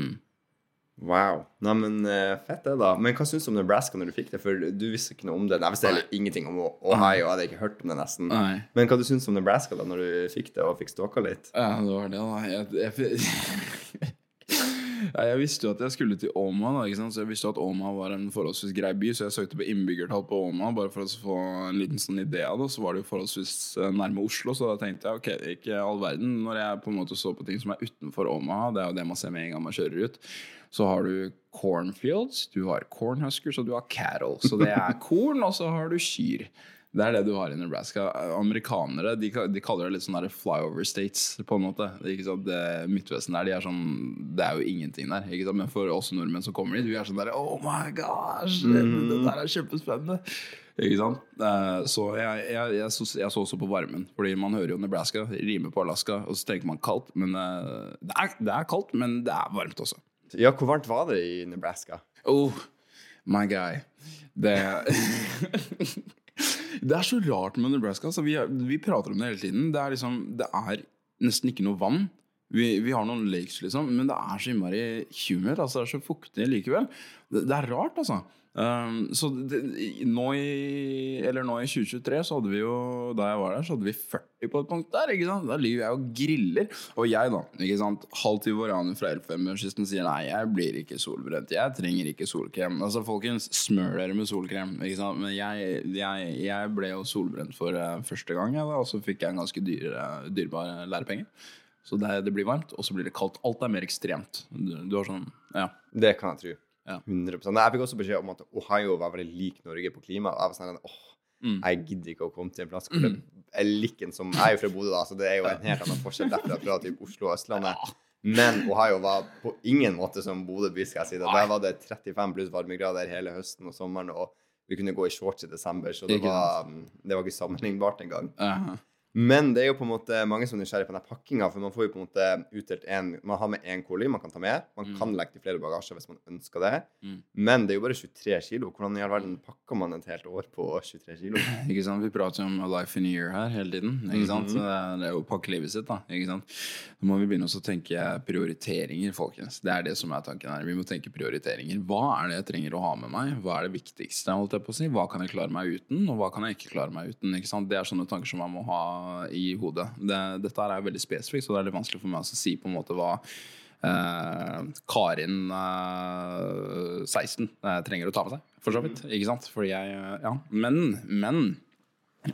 Wow. Nei, men eh, fett det, da. Men hva syns du om Nebraska når du fikk det? For du visste ikke noe om det. Jeg visste heller ingenting om Ohio. Jeg hadde ikke hørt om det, nesten. Nei. Men hva du syns om Nebraska da når du fikk det og fikk stalka litt? Ja, det var det, da. Jeg, jeg, ja, jeg visste jo at jeg skulle til Oma, da, så jeg visste at Oma var en forholdsvis grei by, så jeg søkte på innbyggertall på Oma bare for å få en liten sånn idé av det. Så var det jo forholdsvis eh, nærme Oslo, så da tenkte jeg ok, ikke all verden. Når jeg på en måte så på ting som er utenfor Oma, det er jo det man ser med en gang man kjører ut, så har du cornfields, du har cornhuskers og du har cattle. Så det er (laughs) korn, og så har du kyr. Det er det du har i Nebraska. Amerikanere de, de kaller det litt sånn flyover states, på en måte. Det er? Det, Midtvesten der, de er sånn Det er jo ingenting der. Men for oss nordmenn som kommer dit, vi er sånn der Oh my gosh! Det, det der er kjempespennende. Ikke sant? Eh, Så jeg, jeg, jeg, så, jeg så også på varmen. Fordi man hører jo Nebraska, rimer på Alaska, og så tenker man kaldt. Men eh, det er, det er kaldt, men det er varmt også. Ja, hvor varmt var det i Nebraska? Oh, my guy. Det (laughs) (laughs) (laughs) Det er så rart med Nebraska. Altså, vi, er- vi prater om det hele tiden. Det er, liksom, det er nesten ikke noe vann. Vi, vi har noen lakes, liksom, men det er så innmari humid. Altså, det er så fuktig likevel. Det, det er rart, altså. Um, så det, nå, i, nå i 2023 så hadde vi jo Da jeg var der, så hadde vi 40 på et punkt der. ikke sant? Da ligger jeg og griller. Og jeg, da, ikke sant, halvt ivorianer fra Elfenbenskysten sier nei, jeg blir ikke solbrent. Jeg trenger ikke solkrem. Altså, folkens, smør dere med solkrem. ikke sant? Men jeg, jeg, jeg ble jo solbrent for uh, første gang, jeg, da, og så fikk jeg en ganske dyr, eh, dyrebar lærepenge. Så det, det blir varmt, og så blir det kaldt. Alt er mer ekstremt. Du, du har sånn Ja. Det kan jeg tro. Ja. 100%. Jeg fikk også beskjed om at Ohio var veldig lik Norge på klima. Jeg var sånn, åh, Mm. jeg gidder ikke å komme til en plass hvor det er liken som Jeg er jo fra Bodø, da, så det er jo en helt annen forskjell derfra fra typ Oslo og Østlandet. Men Ohio var på ingen måte som Bodø by, skal jeg si. det. Der var det 35 pluss varmegrader hele høsten og sommeren, og vi kunne gå i shorts i desember, så det var, det var ikke sammenlignbart engang. Uh, Men det er jo på en måte mange som er nysgjerrige på den pakkinga, for man får jo på en måte utdelt en Man har med én kolli, man kan ta med. Man Mm. kan legge til flere bagasjer hvis man ønsker det. Mm. Men det er jo bare 23 kilo. Hvordan i all verden pakker man et helt år på 23 kilo? (laughs) Ikke sant? Vi prater jo om a life in a year her hele tiden. Ikke sant? Mhm. Så det er- det er jo pakke livet sitt. da Ikke sant? Nå må vi begynne å tenke prioriteringer, folkens. Det er det som er tanken her. Vi må tenke prioriteringer. Hva er det jeg trenger å ha med meg? Hva er det viktigste? holdt jeg på å si Hva kan jeg klare meg uten, og hva kan jeg ikke klare meg uten? Ikke sant? Det er sånne tanker som man må ha i hodet. Det, dette er veldig spesifikt, så det er litt vanskelig for meg å si på en måte hva eh, Karin eh, 16 eh, trenger å ta med seg, for så vidt. Ikke sant? Fordi jeg eh, Ja. Men, men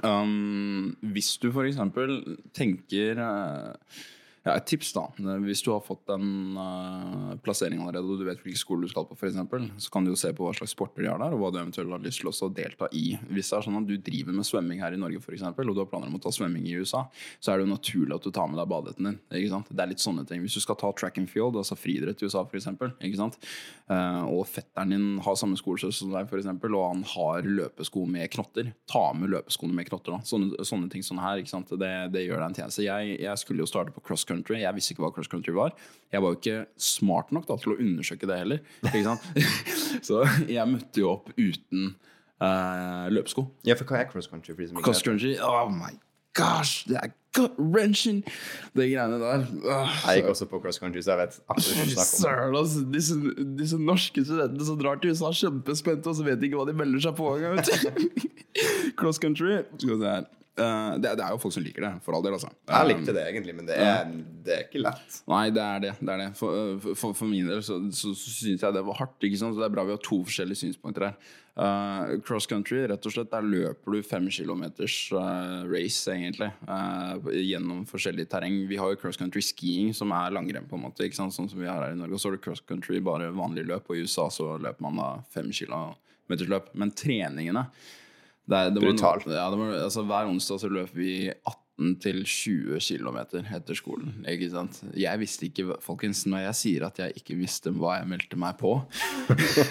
Um, hvis du for eksempel tenker eh, ja, Et tips, da. Hvis du har fått en uh, plassering allerede, og du vet hvilken skole du skal på, for eksempel, så kan du jo se på hva slags sporter de har der, og hva du eventuelt har lyst til å delta i. Hvis det er sånn at du driver med svømming her i Norge, for eksempel, og du har planer om å ta svømming i USA, så er det jo naturlig at du tar med deg badehetten din. Ikke sant? Det er litt sånne ting. Hvis du skal ta track and field, altså friidrett i USA, for eksempel, ikke sant? Uh, og fetteren din har samme skolesøster som deg, for eksempel, og han har løpesko med knotter, ta med løpeskoene med knotter. Da. Sånne, sånne ting sånn her, ikke sant? Det, det gjør deg en tjeneste. Jeg, jeg skulle jo starte på cross country. Jeg visste ikke hva cross country var. Jeg var jo ikke smart nok da, til å undersøke det heller. (laughs) Så jeg møtte jo opp uten uh, løpesko. Ja, for hva er cross country? Cross country, oh my gosh, det er gut wrenching, de greiene der. Uh, Jeg gikk også på cross country, så jeg vet absolutt hva du snakker om. Søren, altså. Disse, disse norske studentene som drar til USA, er kjempespente, og så vet de ikke hva de melder seg på engang. (laughs) Cross country. Skal vi se her. Eh, det, det er jo folk som liker det, for all del, altså. Jeg likte det egentlig, men det er, det er ikke lett. Nei, det er det. det, er det. For, for, for min del så, så, så syns jeg det var hardt. Ikke sant? Så det er bra vi har to forskjellige synspunkter her. Uh, cross country, rett og slett, der løper du fem kilometers uh, race, egentlig. eh, gjennom forskjellig terreng. Vi har jo cross country skiing, som er langrenn, på en måte. Ikke sant? Sånn som vi har her i Norge. Og så er det cross country, bare vanlig løp. Og i USA så løper man da fem kilometers løp. Men treningene det, det var, Brutal. Ja, det var, altså, hver onsdag så løper vi 18 til 20 km etter skolen. Ikke sant? Jeg visste ikke, folkens, når jeg sier at jeg ikke visste hva jeg meldte meg på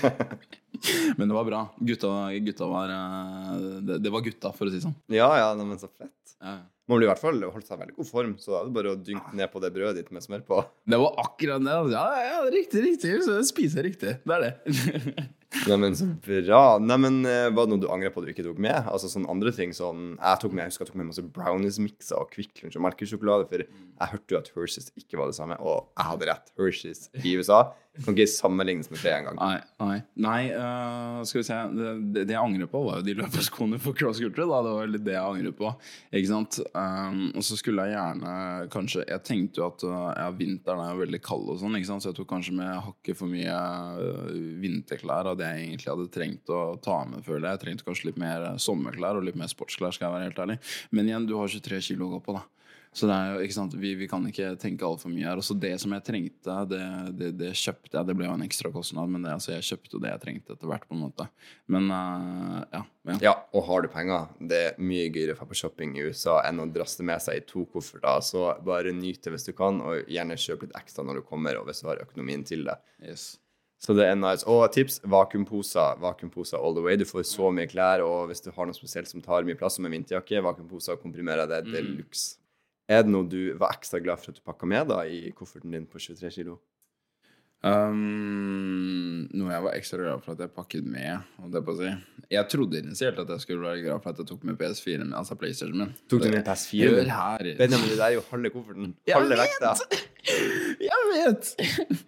(laughs) Men det var bra. Gutta, gutta var eh, det, det var gutta, for å si det sånn. Ja, ja, men så fett. Ja. Man blir i hvert fall holdt seg i veldig god form, så da er det bare å dynke ned på det brødet ditt med smør på. Det var akkurat det. altså. Ja, ja, riktig, riktig. Så jeg spiser riktig. Det er det. (laughs) Nei, men så bra. Nei, men eh, Var det noe du angrer på at du ikke tok med? Altså sånne andre ting sånn Jeg tok med, jeg husker jeg tok med masse brownies-mikser og Kvikk Lunsj og melkesjokolade, for jeg hørte jo at Hershey's ikke var det samme, og jeg hadde rett. Hershey's i USA kan ikke sammenlignes med det engang. Nei, nei, nei uh, skal vi se det, det, jeg angrer på, var jo de løpeskoene for cross country. Da. Det var litt det jeg angrer på. Ikke sant? Um, og så skulle jeg gjerne kanskje Jeg tenkte jo at uh, ja, vinteren er jo veldig kald og sånn, ikke sant? så jeg tok kanskje med hakket for mye vinterklær av det jeg egentlig hadde trengt å ta med, føler jeg. Jeg trengte kanskje litt mer sommerklær og litt mer sportsklær, skal jeg være helt ærlig. Men igjen, du har 23 kilo å gå på, da. Så det er jo, vi, vi kan ikke tenke altfor mye her. Også det som jeg trengte, det, det, det kjøpte jeg. Det ble jo en ekstra kostnad, men det, altså, jeg kjøpte det jeg trengte etter hvert. på en måte. Men uh, ja. ja. Ja, og har du penger, det er mye gøyere å dra på shopping i USA enn å draste med seg i to kofferter. Så bare nyt det hvis du kan, og gjerne kjøp litt ekstra når du kommer, og hvis du har økonomien til det. Yes. Så det er nice. Og tips vakuumposer. Vakuumposer all the way. Du får så mye klær, og hvis du har noe spesielt som tar mye plass, som en vinterjakke, vakuumposer komprimerer det er luxe. Er det noe du var ekstra glad for at du pakka med da i kofferten din på 23 kilo? Um, noe jeg var ekstra glad for at jeg pakket med. Jeg, jeg trodde initielt at jeg skulle være glad for at jeg tok med PS4, min, altså PlayStation min. Tok du med PS4? her. Benjamin, det der er jo halve kofferten. Halve vekta. Jeg vet!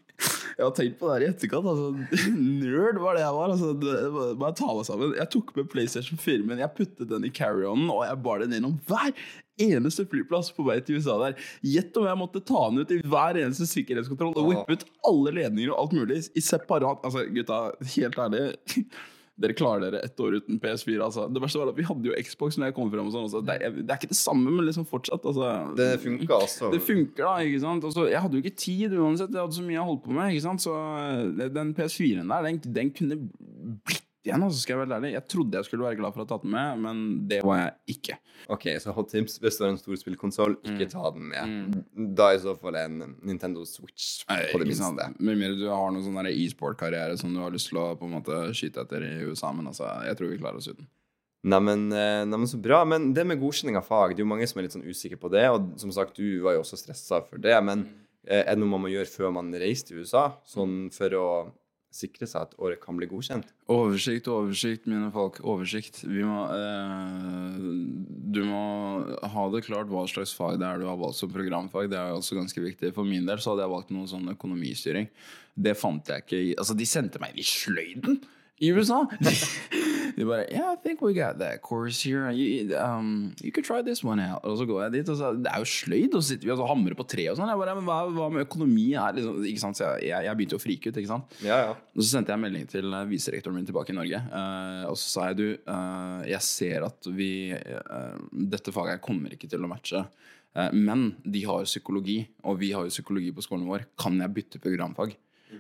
Jeg har tenkt på det her i etterkant. Altså, (laughs) nerd var det jeg var. Altså, det, bare ta meg sammen. Jeg tok med PlayStation 4, men jeg puttet den i carry-on og jeg bar den gjennom hver eneste flyplass på vei til USA der. Gjett om jeg måtte ta den ut i hver eneste sikkerhetskontroll og whippe ut alle ledninger og alt mulig i separat Altså, gutta, helt ærlig. (laughs) Dere klarer dere ett år uten PS4. Altså. Det verste var at Vi hadde jo Xbox når jeg kom frem. og sånn, altså. det, er, det er ikke det samme, men liksom fortsatt. Altså. Det funker, altså. Det funker, da. ikke sant? Altså, jeg hadde jo ikke tid uansett. Jeg hadde så mye jeg holdt på med. ikke sant? Så eh, den PS4-en der, den, den kunne blitt igjen. altså, skal Jeg være ærlig. Jeg trodde jeg skulle være glad for å ha tatt den med, men det var jeg ikke. Ok, så hot tips. Hvis du har en stor spillkonsoll, ikke Mm. ta den med. Da er i så fall en Nintendo Switch på det Ikke sant? minste. Med mindre du har noen sånn e-sport-karriere som du har lyst til å på en måte skyte etter i USA, men altså, jeg tror vi klarer oss uten. Neimen, nei, men så bra. Men det med godkjenning av fag, det er jo mange som er litt sånn usikre på det. Og som sagt, du var jo også stressa for det. Men eh, er det noe man må gjøre før man reiser til USA? Sånn for å sikre seg at året kan bli godkjent? Oversikt, oversikt, mine folk. Oversikt. Vi må eh, Du må ha det klart hva slags fag det er du har valgt som programfag. Det er også ganske viktig. For min del så hadde jeg valgt noe sånn økonomistyring. Det fant jeg ikke i Altså, de sendte meg i sløyden i USA! De (laughs) bare Yeah, I think we got that course here. You, um, you could try this one out. Og så går jeg dit, og så Det er jo sløyd, og så sitter vi og hamrer på tre og sånn. Jeg bare, men hva, hva med økonomi her? Liksom, ikke sant? Så jeg, jeg, jeg begynte jo å frike ut, ikke sant. Ja, ja. Og så sendte jeg en melding til eh, viserektoren min tilbake i Norge. uh, og så sa jeg du, uh, jeg ser at vi uh, Dette faget kommer ikke til å matche. men de har psykologi, og vi har jo psykologi på skolen vår. Kan jeg bytte programfag?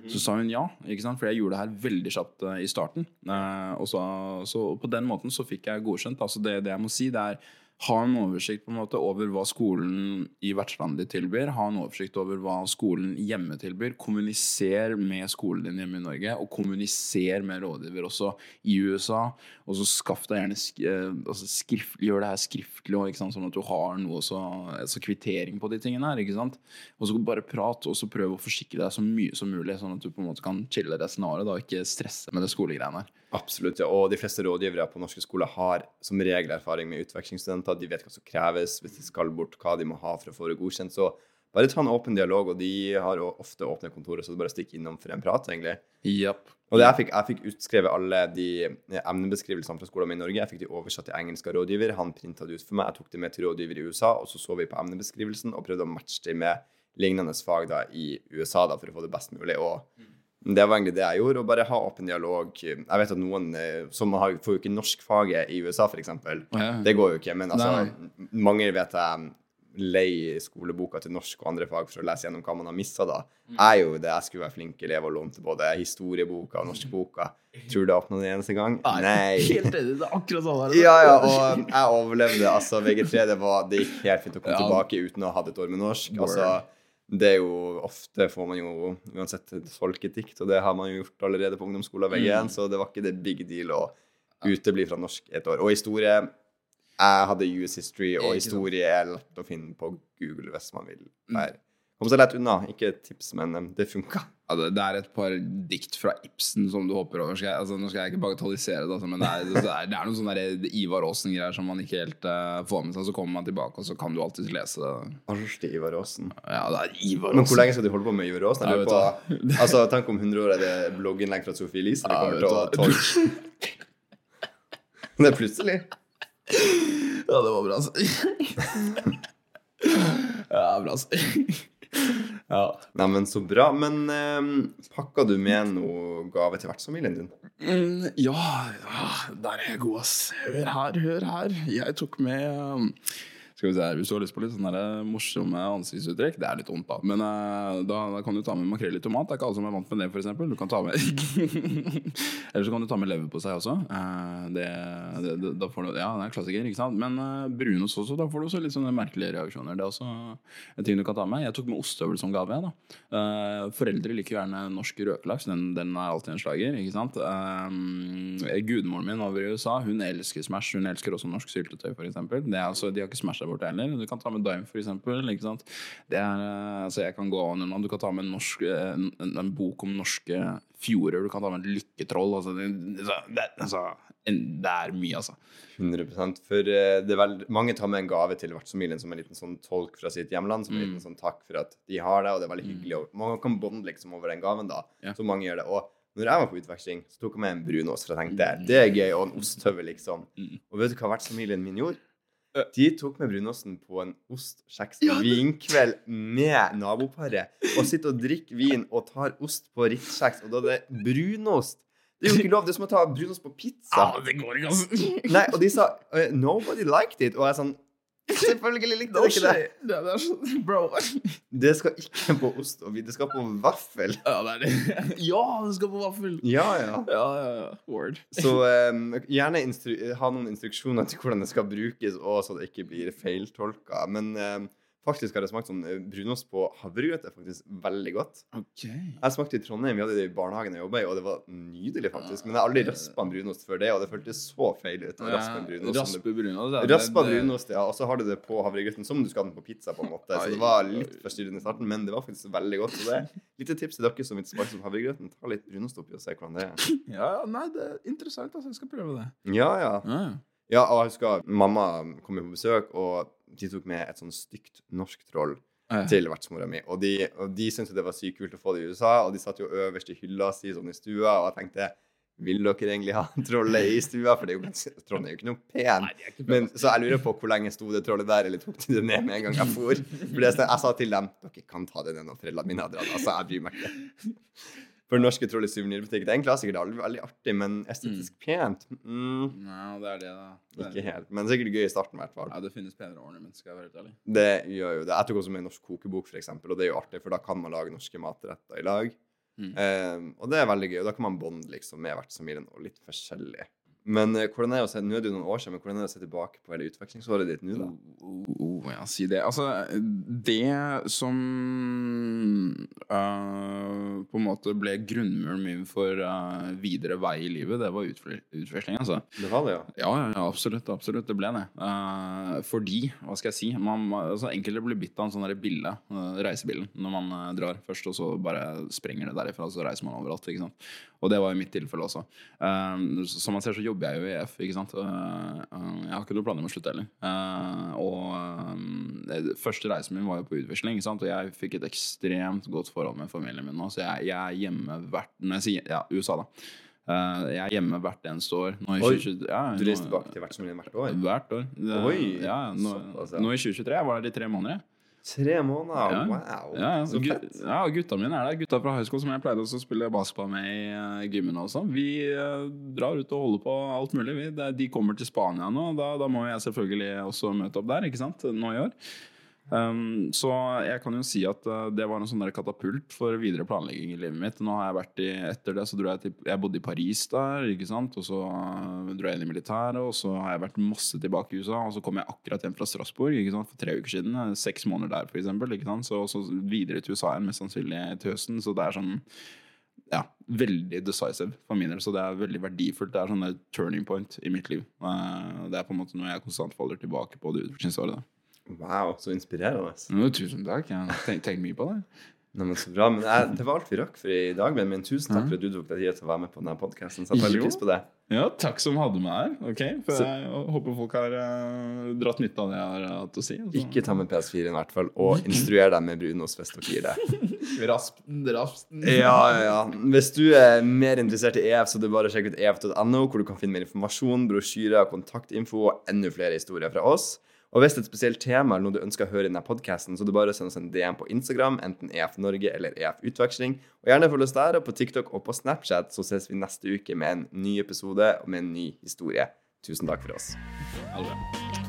Så sa hun ja, ikke sant? for jeg gjorde det her veldig kjapt uh, i starten. Uh, og så, så på den måten så fikk jeg godkjent. Altså det, det jeg må si, det er ha en oversikt på en måte over hva skolen i vertslandet ditt tilbyr. Ha en oversikt over hva skolen hjemme tilbyr. Kommuniser med skolen din hjemme i Norge, og kommuniser med rådgiver også i USA. Og så skaff deg gjerne eh, altså skrift, Gjør det her skriftlig, og, ikke sant? sånn at du har noe så, altså kvittering på de tingene her. ikke sant? Og så bare prat, og så prøv å forsikre deg så mye som mulig, sånn at du på en måte kan chille resten av og ikke stresse med det skolegreiene her. Absolutt. ja. Og de fleste rådgivere på norske skoler har som regel erfaring med utvekslingsstudenter. De vet hva som kreves hvis de skal bort, hva de må ha for å få det godkjent. Så bare ta en åpen dialog, og de har ofte åpne kontorer, så du bare stikk innom for en prat, egentlig. Yep. Og det jeg fikk, jeg fikk utskrevet alle de emnebeskrivelsene fra skolen min i Norge. Jeg fikk de oversatt til engelsk av rådgiver. Han printa det ut for meg. Jeg tok det med til rådgiver i USA, og så så vi på emnebeskrivelsen og prøvde å matche det med lignende fag da i USA da, for å få det best mulig. Og det var egentlig det jeg gjorde, å bare ha åpen dialog. Jeg vet at noen eh, som har, får jo ikke norskfaget i USA, f.eks. Ja. Det går jo ikke. Men altså, Nei, mange vet jeg leier skoleboka til norsk og andre fag for å lese gjennom hva man har mista da. Jeg jo det. Jeg skulle være flink elev og lånte både historieboka og norskboka. Tror du det åpna den eneste gang? Nei. (laughs) Helt enig. Det er akkurat sånn her. Ja, ja, og jeg overlevde. Altså, VG3 det, var, det gikk helt fint å komme Ja. tilbake uten å ha hatt et år med norsk. Altså, det er jo ofte får man jo uansett et folkedikt, og det har man jo gjort allerede på ungdomsskolen VG1, så det var ikke det big deal å utebli fra norsk et år. Og historie Jeg hadde US history, og historie er lett å finne på Google hvis man vil. være. Kom seg lett unna. Ikke et tips, men det funka. Ja, det, det er et par dikt fra Ibsen som du hopper over. Skal jeg, altså, nå skal jeg ikke bagatellisere det, altså, men det er, det er, det er noen sånne Ivar Aasen-greier som man ikke helt uh, får med seg. Så kommer man tilbake, og så kan du alltid lese det. Artig Ivar Aasen. Ja, det er Ivar Men hvor lenge skal du holde på med Ivar Aasen? Ja, på- Altså, Tenk om 100 år er det blogginnlegg fra Sofie Elise Ja, kommer til å ta. (laughs) Det er plutselig. Ja, det var bra, altså. (laughs) ja, bra, altså. (laughs) ja. Nei, men så bra. Men eh, pakka du med noe gave til vertsfamilien din? Mm, ja, ja, der er jeg god, ass. Hør her, hør her. Jeg tok med um, Skal vi se her, Hvis du har lyst på litt sånne der morsomme ansiktsuttrykk Det er litt vondt, da. Men eh, da, da kan du ta med makrell i tomat. Det er ikke alle som er vant med det, f.eks. Du kan ta med (laughs) Eller så kan du ta med leverpostei også. Eh, det, det, det, da får du, ja, det er klassiker, ikke sant. Men uh, brunost også, da får du også litt sånne merkelige reaksjoner. Det er også en ting du kan ta med. Jeg tok med ostehøvel som gave. da. Eh, foreldre liker gjerne norsk røkelaks. Den, den er alltid en slager. ikke sant? Um, Gudmoren min over i USA hun elsker Smash. Hun elsker også norsk syltetøy, f.eks. Altså, de har ikke Smash borte heller. Du kan ta med Dime, f.eks. Ikke sant? Det er, eh, altså, jeg kan gå an. Du kan ta med en, norsk, eh, en, en, en bok om norske fjorder. Du kan ta med et lykketroll. Altså, det, det, altså, det er mye, altså. 100 For eh, det er vel, mange tar med en gave til vertsfamilien som en liten sånn tolk fra sitt hjemland. Som en Mm. liten sånn takk for at de har det, og det er veldig hyggelig. Og man kan bonde liksom over den gaven, da. Ja. Så mange gjør det. Og når jeg var på utveksling, så tok jeg med en brunost, for jeg tenkte det er gøy, og en osthøvel, liksom. Mm. Og vet du hva vertsfamilien min gjorde? Øh. De tok med brunosten på en ost, kjeks, og vinkveld med naboparet. Og sitter og drikker vin og tar ost på Ritz-kjeks, og da er det brunost. Det er jo ikke lov. Det er som å ta brunost på pizza. det går ikke, altså. Nei, og de sa eh, 'nobody liked it', og jeg er sånn Selvfølgelig likte dere ikke det. Det er så, (laughs) bro. Det skal ikke på ost og det skal på vaffel. Ja, det det. (laughs) Ja, det skal på vaffel. Ja, ja. Ja. Word. Så um, gjerne ha noen instruksjoner til hvordan det skal brukes, og så det ikke blir feiltolka. Men eh, faktisk har jeg smakt sånn eh, brunost på havregrøt. Er faktisk veldig godt. Ok. Jeg smakte i Trondheim, vi hadde det i barnehagen jeg jobba i, og det var nydelig, faktisk. Men jeg har aldri raspa en brunost før det, og det føltes så feil ut. å raspe en brunost. Raspe brunost. det- Raspa brunost, ja. Og så har du det på havregrøten som du skal ha den på pizza. på en måte Så det var litt forstyrrende i starten, men det var faktisk veldig godt. Så det er lite tips til dere som vil smake som havregrøten. Ta litt brunost oppi og se hvordan det er. (laughs) Ja, nei, det er interessant. Altså, jeg skal prøve det. Ja, ja. Ja, Ja, og jeg husker mamma kom på besøk, og de tok med et sånn stygt norsk troll ja. til vertsmora mi. Og de, og de syntes det var sykt kult å få det i USA, og de satt jo øverst i hylla si sånn i stua, og jeg tenkte vil dere egentlig ha (laughs) trollet i stua? For det er jo trollet er jo ikke noe pen. Nei, ikke Men, så jeg lurer på hvor lenge sto det trollet der, eller tok de det ned med en gang jeg for? For det, jeg sa til dem dere kan ta det ned når foreldrene mine har dratt. Altså, jeg bryr meg ikke. For norske troll i suvenirbutikk, det er en klassiker. Det er veldig artig, men estetisk pent? Mm, Nei, det er det, da. Det er ikke det. helt. Men sikkert gøy i starten, i hvert fall. Ja, det finnes penere ornament, skal jeg være helt ærlig. Det gjør jo det. Jeg tok også med en norsk kokebok, eksempel, og det er jo artig, for da kan man lage norske matretter i lag. Mm. Um, og det er veldig gøy, og da kan man bonde liksom, med vertsfamilien og litt forskjellig. Men eh, hvordan er det å se, nå er det jo noen år siden, men hvordan er det å se tilbake på hele utvekslingsåret ditt nå, da? Oh, oh, ja, si det. Altså, det som uh, på en måte ble grunnmuren min for uh, videre vei i livet, det var utveksling, altså. Det var det, ja. Ja, ja, absolutt. absolutt, Det ble det. Uh, fordi, hva skal jeg si man, altså, Enkelte blir bitt av en sånn bille, reisebilen, når man drar først, og så bare sprenger det derifra, og så reiser man overalt. ikke sant? Og det var i mitt tilfelle også. Som man ser, så jobber jeg jo i EF. ikke sant? Eh, eh, jeg har ikke noen planer om å slutte heller. Eh, og første reisen min var jo på utveksling, ikke sant? og jeg fikk et ekstremt godt forhold med familien min nå. Så jeg, jeg er hjemme hvert Når jeg sier ja, USA, da. Jeg er hjemme hvert eneste år. Nå i Oi, 2020 ja, Du reiser tilbake til vertsfamilien hvert år? Hvert år. Det, Oi, ja, nå, såpass, ja. nå i 2023 jeg var der i tre måneder. Tre måneder? Ja. Wow, Ja, ja, så fett. ja, gutta mine er der. Gutta fra high school som jeg pleide å spille basketball med i uh, gymmen også. Vi eh, drar ut og holder på alt mulig. Vi, de kommer til Spania nå, da, da må jeg selvfølgelig også møte opp der, ikke sant? Nå i år. Um, så jeg kan jo si at uh, det var en sånn katapult for videre planlegging i livet mitt. Nå har jeg vært i, Etter det så dro jeg til Jeg bodde i Paris der, ikke sant. Og så uh, dro jeg inn i militæret, og så har jeg vært masse tilbake i USA. Og så kom jeg akkurat hjem fra Strasbourg ikke sant? for tre uker siden. uh, Seks måneder der, for eksempel. Ikke sant? Så, så videre til USA igjen, mest sannsynlig til høsten. Så det er sånn ja, veldig decisive for min del. Så det er veldig verdifullt. Det er sånn turning point i mitt liv. Uh, det er på en måte noe jeg konstant faller tilbake på det utviklingsåret. da. Wow, så inspirerende. Jo, tusen takk. Jeg har tenkt, tenkt mye på det. Nei, men så bra. Men jeg, det var alt vi rakk for i dag. Men, men tusen takk for at du tok deg tid til å være med på denne podkasten. Setter veldig pris på det. Ja, takk som hadde meg her. Okay, for Så- Jeg håper folk har uh, dratt nytte av det jeg har hatt å si. altså. Ikke ta med PS4 i hvert fall, og instruer dem med Brunos hvis dere gir (laughs) det. rasp, rasp. Ja, ja, ja. Hvis du er mer interessert i EF, så er det bare å sjekke ut ef.no, hvor du kan finne mer informasjon, brosjyrer, kontaktinfo og enda flere historier fra oss. Og hvis det er et spesielt tema eller noe du ønsker å høre i denne podkasten, så er det bare å sende oss en DM på Instagram, enten EF Norge eller EF Utveksling. Og gjerne følg oss der, og på TikTok og på Snapchat, så ses vi neste uke med en ny episode og med en ny historie. Tusen takk for oss. Ha det bra.